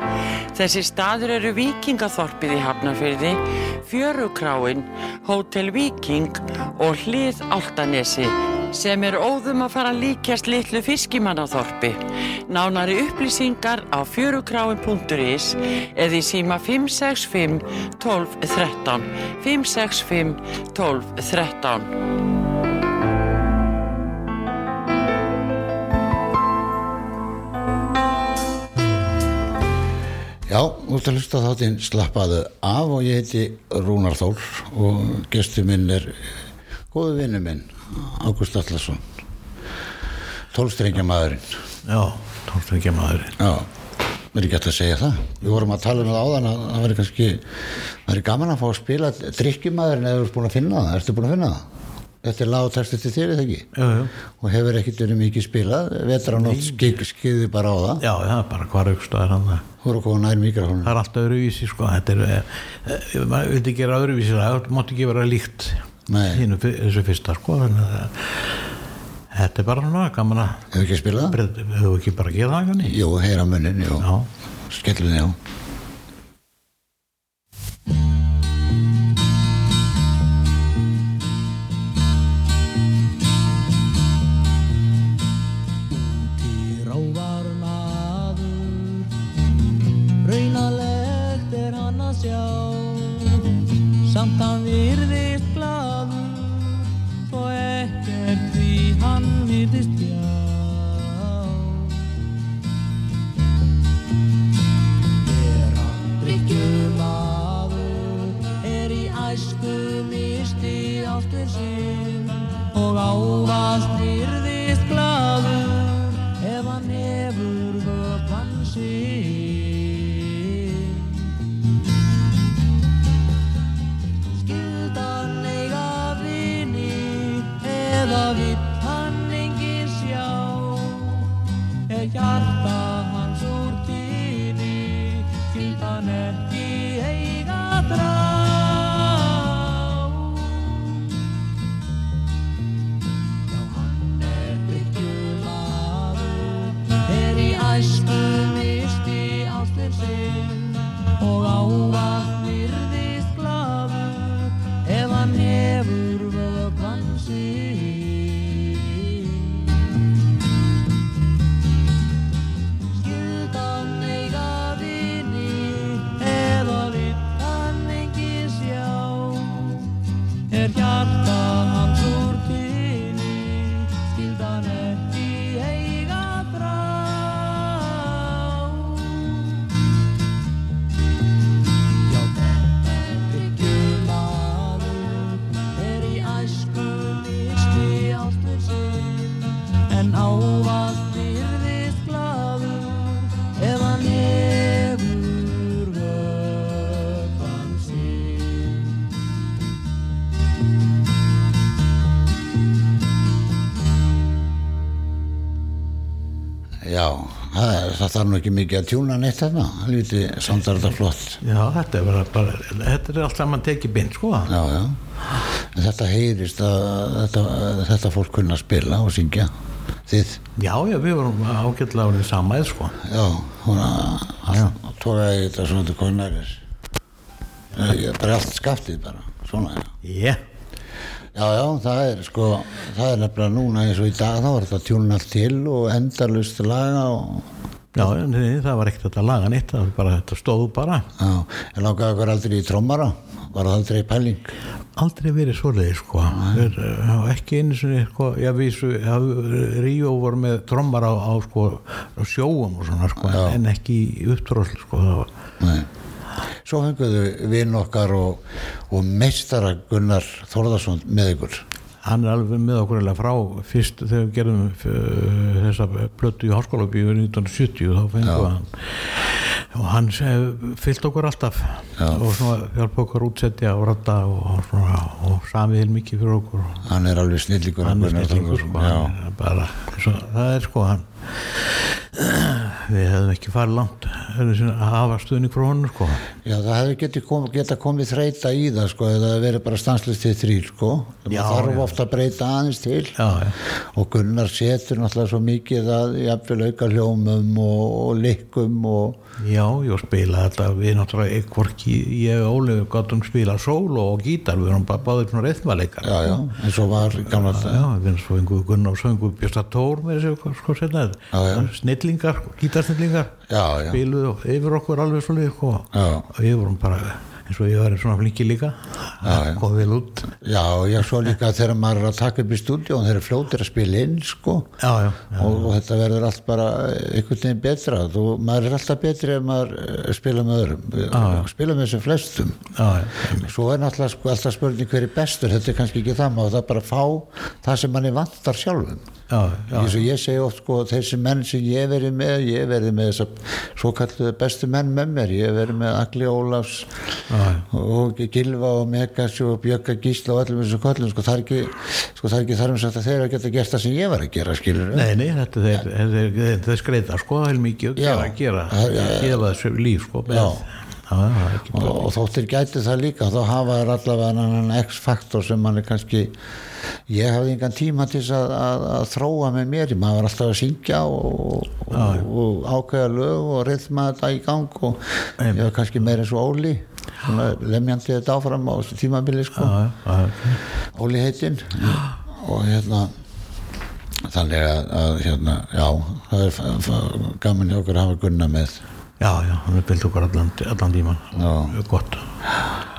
Þessi staður eru Víkingaþorpið í Hafnarfyrði, Fjörukráin, Hótel Víking og Hlið Áltanesi sem er óðum að fara líkjast litlu fiskimannaþorpi. Nánari upplýsingar á fjörukráin.is eða í síma 565 12 13 565 12 13 Já, ert að hlusta þáttinn slappaðu af og ég heiti Rúnar Þór og gestur minn er góðu vinnu minn, Ágúst Allarsson tólstrengja maðurinn Já, tónstrengja maðurinn. Já, er ekki hægt að segja það Við vorum að tala um það áðan að það væri kannski það er gaman að fá að spila drikkjumaðurinn eða þú ert búin að finna það, ertu búin að finna það? Þetta er texti til þér, eða ekki? Jú, jú. Og hefur ekkert verið mikið spilað, vetur á nótt skik, skiði bara á það Já, já, bara hvar aukstaðar hann það. Voru að koma nær mikrofónu Það er allt öðruvísi, sko. Þetta er, eh, eh, maður vildi gera öðruvísi, það mátti ekki vera líkt hínu, þessu fyrsta, sko. Þannig að þetta er bara svona gaman að, Hefur ekki spilað höfum ekki bara að gera það? Jú, heyra munnin, jú Já. Skellum já Rávar sjá. Samt hann virðist glaður Svo ekkert því hann virðist já Er hann drykkjumaður Er í æsku misti ástur sinn Og ávast virðist er í þarf nú ekki mikið að tjúna neitt þarna, helviti samdar þetta flott. Já, þetta er, bara, þetta er allt saman tekið bind sko Já, já. En þetta heyrist að þetta, þetta fólk kunna spila og syngja. Þið, Já, já, við vorum ágætlega árið samaðið sko já, hún að tókaði þetta svona til konar bara allt skaftið bara, svona, já. Yeah. Já, já, það er sko, það er nefnilega núna eins og í dag þá er þetta tjúna allt til og endalust laga og Já, nei, það var ekkert að laga neitt, það var bara, þetta stóð bara. Já, en langaði okkur aldrei í trommara? Var það aldrei pæling? Aldrei verið svoleiði sko. Þeir, uh, ekki einu sinni sko, svo- já, Ríó voru með trommar á, á sko á sjóum og svona sko Já. en ekki í upptróðslu sko var, Nei. Svo fenguðu vinn okkar og, og meistara Gunnar Þórðarsson með ykkur hann er alveg með okkur alveg frá fyrst þegar við gerðum uh, þessa plötu í háskólabíu 1970 þá fengum við hann. Og hann eh, fyllt okkur alltaf. Já. og svona hjálpa okkur útsetja og ratta og, svona, og samið mikið fyrir okkur. Og hann er alveg snillíkur hann er Þórðarsson. sko, hann er bara, svo, það er sko hann við hefðum ekki farið langt að hafa stuðning frá honum sko. Já, það hefði geti kom, geta komið þreita í það sko, eða verið bara stanslist til þrýr sko, það þarf ofta að breyta aðeins til. Já, já, og Gunnar setur náttúrulega svo mikið að jafnvel auka hljómum og, og likkum og já, ég spila þetta við náttúrulega hvorki ég og Ólefur gáttum spila solo og gítar við erum bara báðir svona reyðmaleikar já, já, eins og var gamla já, við erum svo einhver Gunnar og svo einhver Björsta Tór með þessu sko já. snillingar, gítarsnillingar Já, já. spiluðu yfir okkur alveg svo líka sko. Já. og við vorum bara eins og ég var svona flinki líka kom vel út Já, já, svo líka þegar maður er að taka upp í stúdíu og þeir eru fljótir að spila inn sko já, já, já. og, og þetta verður allt bara einhvern veginn betra þú, maður er alltaf betri ef maður eh, spila með öðrum spila með þessum flestum já, já. svo er náttúrulega sko, alltaf spurning hver er bestur þetta er kannski ekki það, maður það bara fá það sem manni vantar sjálfum Já, já, eins og ég segi oft sko þessi menn sem ég verið með ég verið með þess svo kalluðu bestu menn með mér. Ég verið með Agli Ólafs og Gilva og Megas og Bjögga Gísla og öllum þessum kallum sko það er ekki, sko, það er ekki þar um sagt að þeir að geta gert það sem ég var að gera skilur Nei, nei, þetta þeir, þeir, þeir, þeir skreita sko heil mikið og gera, gera, já, já. gefa þessu líf sko með, ekki og, og þóttir gæti það líka þá hafa þær allavega annan X-faktor sem mann er kannski ég hafði engan tíma til að, að, að þróa með mér, maður var alltaf að syngja og, og, og ákveða lög og rithma þetta í gang og ég var kannski meira eins og Óli lemjandi þetta áfram á tímabili sko, já, já, já, Óli heitinn. Og hérna þannig að, að hérna, já það er gaman hjá okkur að hafa gunna með. Já, já, hann er bild okkur allan, Já. gott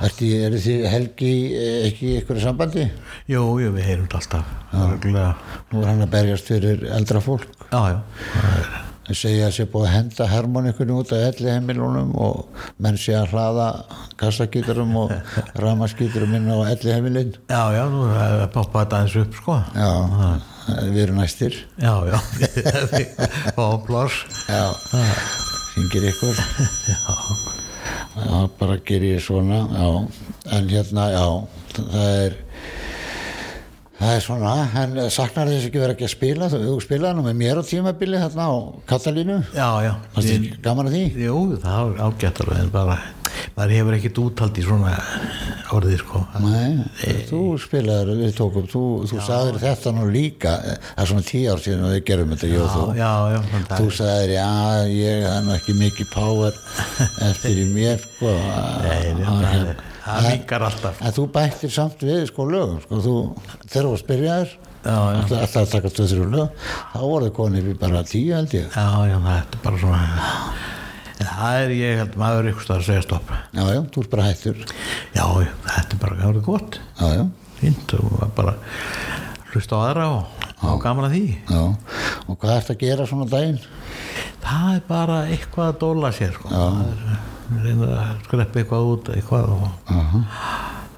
Ertu, eru þið Helgi eh, ekki í ykkur sambandi? Jú, jú, við heyrum þetta alltaf Örgulega, Nú er hann að berjast fyrir eldra fólk. Já, já, það Það segja að sé búið að henda harmonikunni út af elli heimilunum og menn sé að hlaða kassagítarum og ramaskítarum inn á elli heimilin já, já, nú er að poppa þetta aðeins upp sko. Já, við erum næstir. Já, já, við fáum pláss. Já, syngir ykkur. Já, bara ger ég svona Já, en hérna, já það er það er svona, en saknar þess ekki vera ekki að spila þú spilaði nú með mér á tímabili þarna á Katalínu. Já, já, þér gaman að því? Jú, það er ágætt alveg en bara, maður hefur ekkert úthald í svona orðið sko. Nei, þú spilaður, við tókum þú, þú sagðir þetta nú líka það er svona tíu ár síðan og við gerum þetta ég og þú. Já, já, þú sagðir, já, ég það er ekki mikið power eftir í mér sko, Nei, nei, að- það hérna. er- það mingar alltaf. en þú bættir samt við sko lögum sko, þú, þegar þú spyrjaður Já, já. alltaf að taka 2-3 lög. Þá voru þið konið við bara 10 held ég. Já, já, það er bara svona en það er ég held maður ykkur staðar að segja stopp. Já, já, þú ert bara hættur. Já, já, þetta er bara er gott. Já, já, fínt og bara hlusta á aðra og, gaman að því. Já. Og hvað ert að gera svona daginn? það er bara eitthvað að dóla sér sko. er reyna að skreppa eitthvað út eitthvað og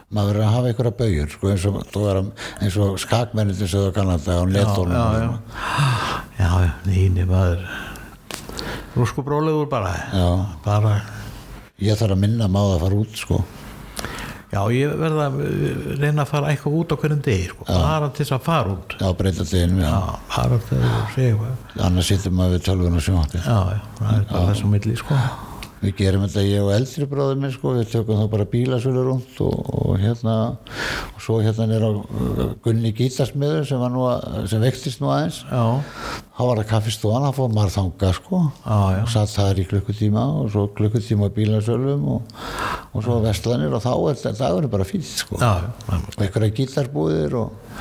maður verður að hafa einhverja bauður sko, eins og, og skakmennir sem þú kannar það á letónum já, já, já, já, nýni maður rúsku brólegur bara Já. bara, ég þarf að minna maður að fara út sko já, ég verða að uh, reyna að fara eitthvað út á hverjum degi sko. bara til þess að fara út Já, breyta deginum, já. Já, bara til að segja eitthvað Annars sittum maður við tölvun og sjónvarpi. Já, já, það er bara þess að milli sko. Við gerum þetta ég og eldri bróður minn sko, við tökum þá bara bílasölu rúnt og, og hérna og svo hérna er á uh, Gunni Gítarsmiður sem nú að, sem vektist nú aðeins. Já, þá var það kaffistofan, þá fór maður þanga sko. Já, já. og satt þar í klukkutíma og svo klukkutíma bílasölum og, og svo vestlanir og þá er þetta dagurinn bara fýtt sko. Það- og einhverja gítarbúðir og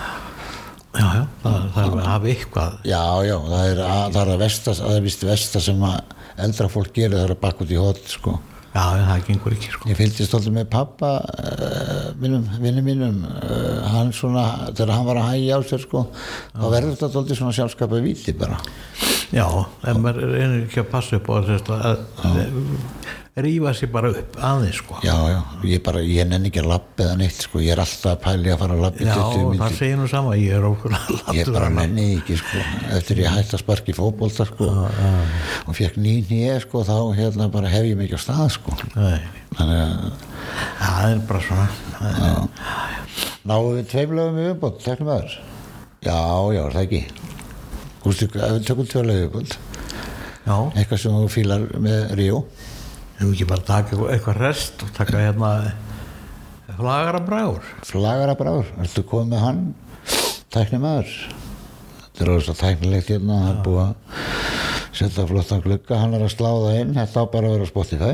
já, já það, það er að hafa eitthvað. Já, já, það er, að, það er að vesta það er vist vesta sem að eldra fólk gerir það að bakka út í hot sko. Já, það gengur ekki sko. Ég fylgdi stoltið með pappa uh, vinnum, vinnum mínum uh, hann svona, þegar hann var að hægja á sér sko, þá verður þetta stoltið svona sjálfskapað víti bara. Já, en maður reynir ekki að passa upp á þess að, að rífa sér bara upp aðeins sko. já, já, ég bara, ég nenni ekki að lappa eða neitt sko, ég er alltaf að pæli að fara að lappa í Já, 20 það segir nú sama, ég er okkur að ég bara nenni ekki sko eftir ég hætti að sparki fótbolta sko. Og fekk ný nýja sko þá hérna bara hef ég mikið á stað sko. Nei, þannig að það er bara svona. Náum við tveimlegum í viðbót, teknum aður já, já, það ekki? Gústi, ef við tökum tveimlegum í Já, eitthvað sem þú fílar með Ríó Ef ekki bara taka eitthvað- rest og taka hérna flagara bræður flagara bráður, ertu komið með hann tækni maður þetta er alveg svo tæknilegt hérna það er búið að setja flottan glugga hann er að sláða inn, þetta á bara að vera á Spotify.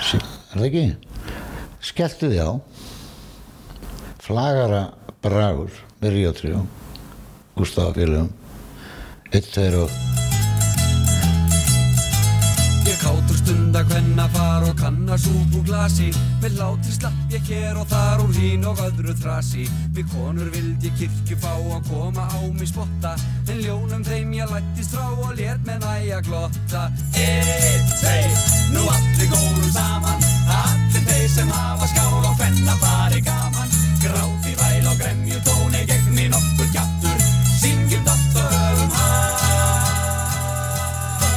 Sí- er það ekki? skelltu því á. Flagara bráður með Ríó 3 Gustaf félagum 1, 2 og stunda hvenna far og kanna súp úr glasi. Með látri slapp ég hér og þar úr hín og öðru þrasi. Við konur vild ég kirkju fá að koma á mig spotta. En ljónum þeim ég lættist frá og lét með næja glotta. Eitt, tvei, nú allir góðum saman. Allir þeir sem hafa skál og hvenna fari gaman. Gráti væl og gremju tóni gegni nokkur kjattur Syngjum dátt og höfum hann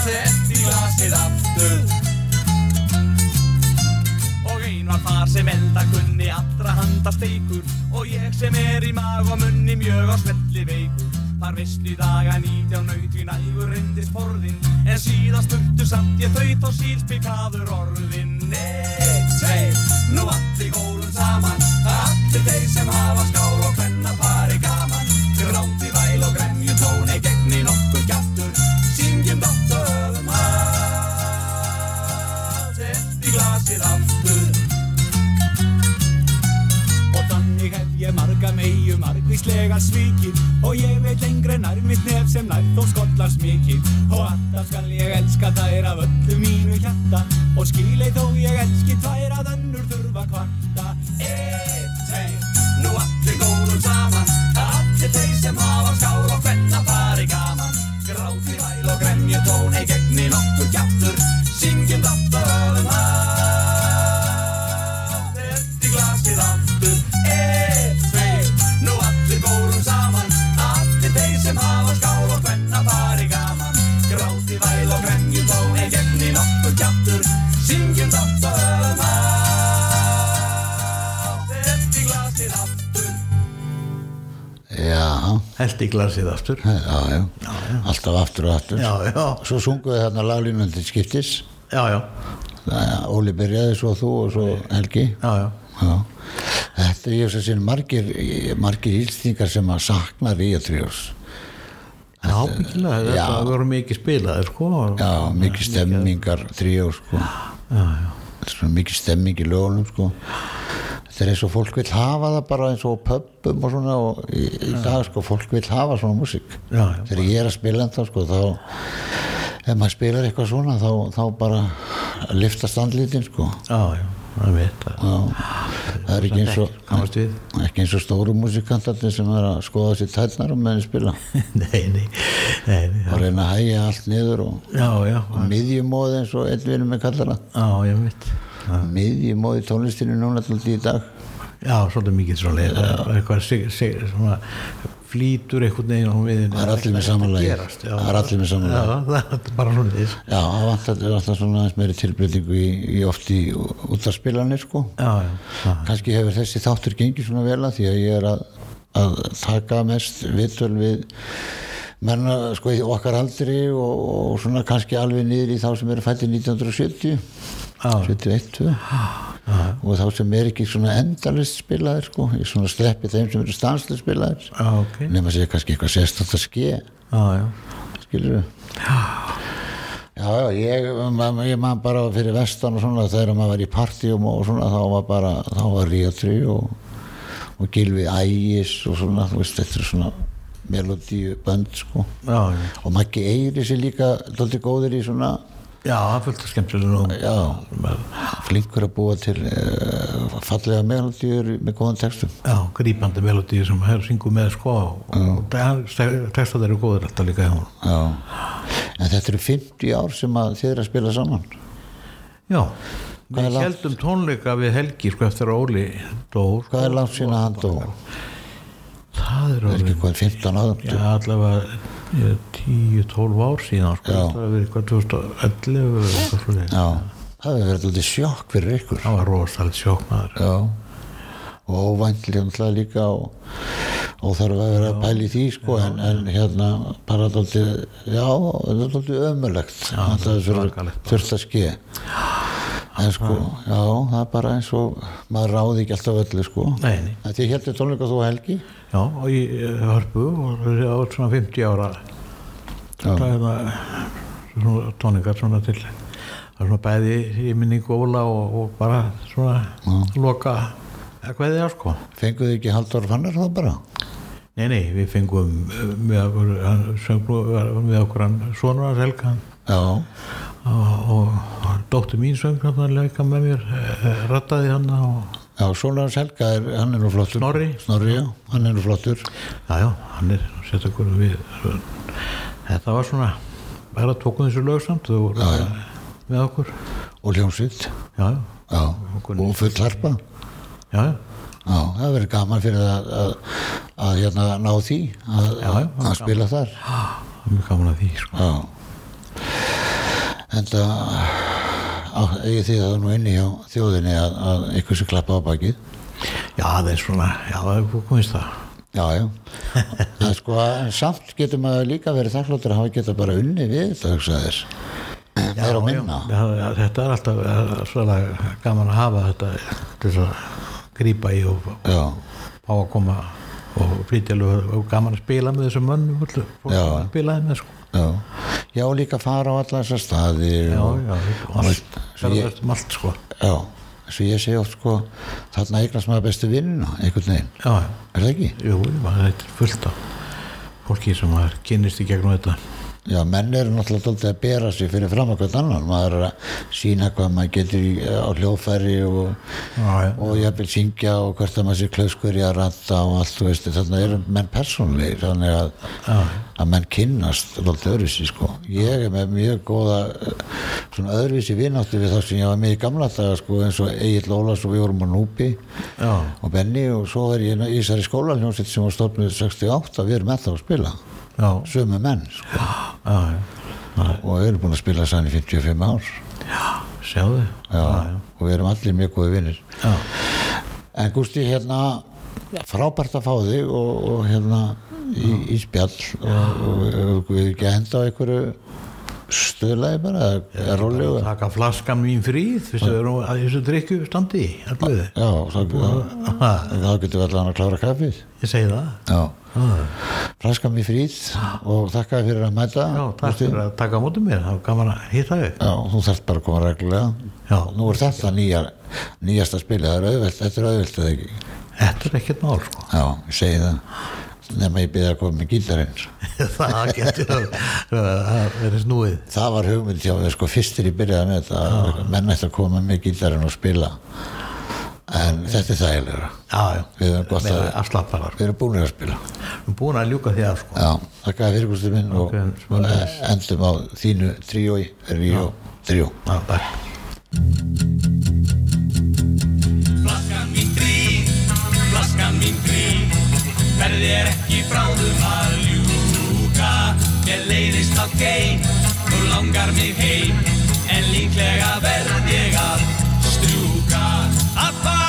Sett í glasið aftur. Og þar sem elda kunni allra handa steikur. Og ég sem er í mag og munni mjög á smelli veikur. Þar í daga nýtjá naut í nægur reyndist forðin En síðan spurtu samt ég þaut og sílspikaður orðin Eitt, tvei, nú allir gólum saman. Allir þeir sem hafa skál ég marga meiu margvíslega svikið. Og ég veit lengri nær mitt nef sem nær þó skollars mikið. Og alltaf skal ég elska þær af öllu mínu hjarta. Og skilei þó ég elski tvær að önnur þurfa kvarta. Eitt, tveir, nú allir góðum saman. Allir þeir sem hafa skál og hvenna fari gaman. Gráti væl og gremju tóni gegni nokkur kjáttur held í glasið aftur já, já, alltaf aftur og aftur Já, já, svo sunguðu þarna laglínum til skiptis já, já, Óli byrjaði svo þú og svo Helgi já, já. Já. Þetta er ég sem margir, margir ílstingar sem að sakna Tríós. Já, byggilega, Já. þetta voru mikið spilaðir sko Já, mikið stemmingar Tríó sko. já, já. Mikið stemming í lögunum sko. Þetta er eins og fólk vil hafa það bara eins og á pubum og svona og í, í dag sko, fólk vil hafa svona músík. Þegar ég er að spila þetta sko, þá ef maður spilar eitthvað svona þá, þá bara liftast andlitin sko. já, já, það. Er ekki eins og ekki eins og stóru músikantarnir sem er að skoða sér tætnar um meðan spila. Nei, nei, nei, og reyna að hægja allt niður og, og miðjumóð eins og einn vinur með kallar það. Já, ég veit miðjumóð í tónlistinu núna alltaf í dag. Já, svolítið mikið svolítið eitthvað veginn á við Það er allir með sama lagið. Það er allir með sama Já, það er bara svona Já, það vantar, vantar svona aðeins meiri tilbreytingu í, í oft í útdarspilanir sko. Já, já, já, Kannski hefur þessi þáttur gengið svona vel að því að ég er að, að taka mest viðtöl við menna sko í okkar aldri og, og svona kannski alveg niður í þá sem eru fættið 1970 Já. 71 2 og þá sem er ekki svona endalist spilaðir sko, ég svona sleppi þeim sem eru stanslist spilaðir. Já, ok. Já, nema sé kannski eitthvað sérstætt að ske. Já, skilur við já, já, ég, ma- ég man bara fyrir vestan og svona þegar maður var í partíum og svona þá var bara, þá var Ríatri og, og Gilvi Ægis og svona, þú veist, þetta er svona melodíu bönd sko. Já, og Maggi Eiris er líka dálítið góður í svona Já, það er fullt skemmtilega já, flinkur að búa til uh, fallega melodíur með góðan textum Já, grípandi melodíu sem hér syngur með sko og textat eru góður alltaf líka hjá hún já. en þetta eru 50 ár sem þið eru að spila saman Já, Hvað við heldum tónleika við Helgi sko eftir Óli dó sko. hvað er langt sína hann dó? Það er er hvað 15 áður Já, allavega eh, 10-12 ár síðan sko, Já. það hefur verið eitthvað 2011 eða eitthvað. Já, það hefur verið alltaf sjokk fyrir ykkur. Það var rosalega sjókmaður Já, og óvæntilega náttúrulega líka og, og þarf að vera að pæla í því sko, en, en hérna bara alltaf, já, þetta er alltaf ömulegt þetta er bara. þurft að ske en sko, já, það er bara eins og maður ráði ekki alltaf öllu sko. Nei, nei. en því heldur tónleika þú Helgi Já, og í eh, hörpu og það var svona 50 ára. Það er það svona tóningar svona til það er svona bæði í minningu Óla og, og bara svona loka eitthvað eða sko fenguðu ekki Halldór Fannar þá bara? Nei, nei, við fengum eh, með okkur, hann söng nú með okkur hann sonur hans Helga. Já, og, og dóttir mín söng hann að leika með mér eh, rattaði hann og já, hans Helga er, hann er nú flottur. Snorri. Snorri, já, hann er nú flottur. Já, já, hann er okkur við þetta var svona bara tókum þessu lög samt þau voru bara með okkur. Og hljómsvitt já, já, já, og full harpa. Já, já. Já, það verður gaman fyrir að, að, að hérna ná því að, Já, já, að, spila þar. Það er mjög gaman að því sko. Já. En það eigi því það nú inni hjá þjóðinni að, að ykkur sem klappa á bakið? Já, það er svona, já, það er komist það. Já, já. En sko, samt getur maður líka verið þakkláttur að hafa geta bara unni við þetta hugsa þér. Meira og minna. Já, já, þetta er alltaf eh, svona gaman að hafa þetta til að grípa í og fá að koma og flytja og gaman að spila með þessum mönnum að spilaði með sko já. Já, líka fara á alla þessar staðir já, og, já, allt, ferðast um allt sko. Já, svo ég segi oft sko þarna eignast maður bestu vinnuna einhvern veginn, er það ekki? jú, þetta er fullt af fólki sem maður kynnist í gegnum þetta Já, menn eru náttúrulega dálítið að bera sig fyrir fram að hvern annan, maður er að sína hvað maður getur í, á hljóðfæri og, og jafnvel syngja og hvert að maður sé klauskur í að ratta og allt, þú veist, þannig eru menn persónlegir, þannig að, að menn kynnast dálítið öðruvísi, sko. Ég er með mjög góða, svona öðruvísi vináttu við þá sem ég var með í gamla daga, sko, eins og Egil Ólafs og við vorum á Núpi já, og Benny og svo er ég í þessari skólaljónsitt sem var stofnuð 68, við erum það að spila, sömu menn, sko, já, já, og við erum búin að spila sann í 55 ár. sjáðu. Já, og við erum allir mjög góði vinnir já, en Gústi hérna frábært að fá þig og, og hérna í, í spjall. Og, og, og við ekki að henda á einhverju stöðlaði bara eða rólegu taka flaskan mín fríð að þessu drikju standi já, getum við allan að klára kaffið. Ég segi það. Já, flaskan mér frýð og þakka fyrir að mæta. Já, takk fyrir að taka á móti mér. Það var gaman að hitta þig. Já, þú þarft bara að koma reglulega. Já. nú er þetta nýja, nýjasta spili það er auðvelt, þetta er auðvelt eða ekki? Þetta er ekkert mál sko. Já, ég segi það. Nema ég byrja að koma með gítarinn. Það getur að vera snúið. Það var hugmynd hjá við sko fyrstir í byrjaði með þetta. Menn ætti að koma með gítarinn og spila en þetta er þægilega já, já, Við erum gott að- afslapparar við erum búin að spila. Við erum búin að ljúka því að sko. Já, þakka fyrir gústur minn og Ok, og sömuleiðis. endum á þínu tríói Ríó, tríó Flaskan mín grín, flaskan mín grín Verði er ekki bráðum að ljúka. Ég leiðist á geim Nú langar mig heim. En líklega verð ég að strjúka. Að fara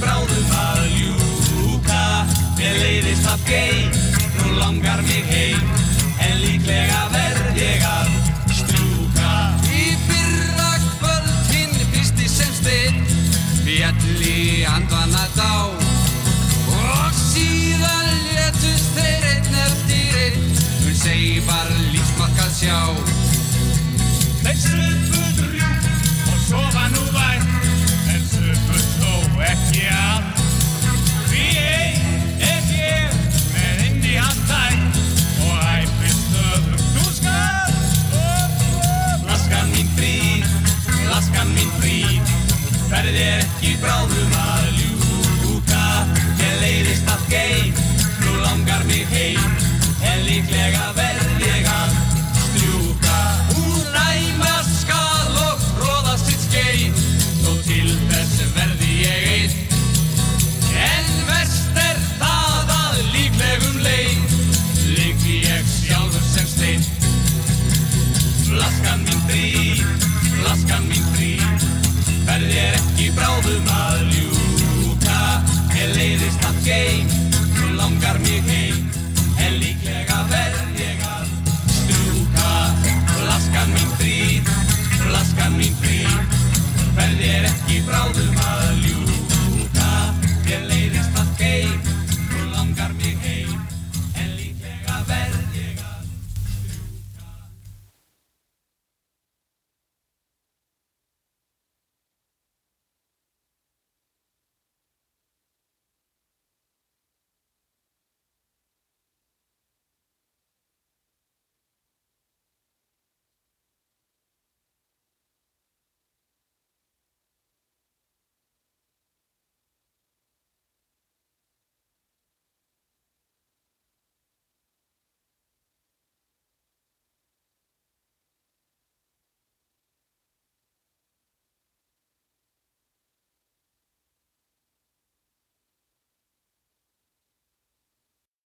bráðum að ljúka. Mér leiðist að gei, nú langar mig heim. En líklega verð ég að strjúka. Í fyrra kvöld hinn fyrsti sem steinn Fjalli andvana dá. Og síðan letust þeir einn eftir einn Hún segi bara lífsmarkað sjá. Þeir suðu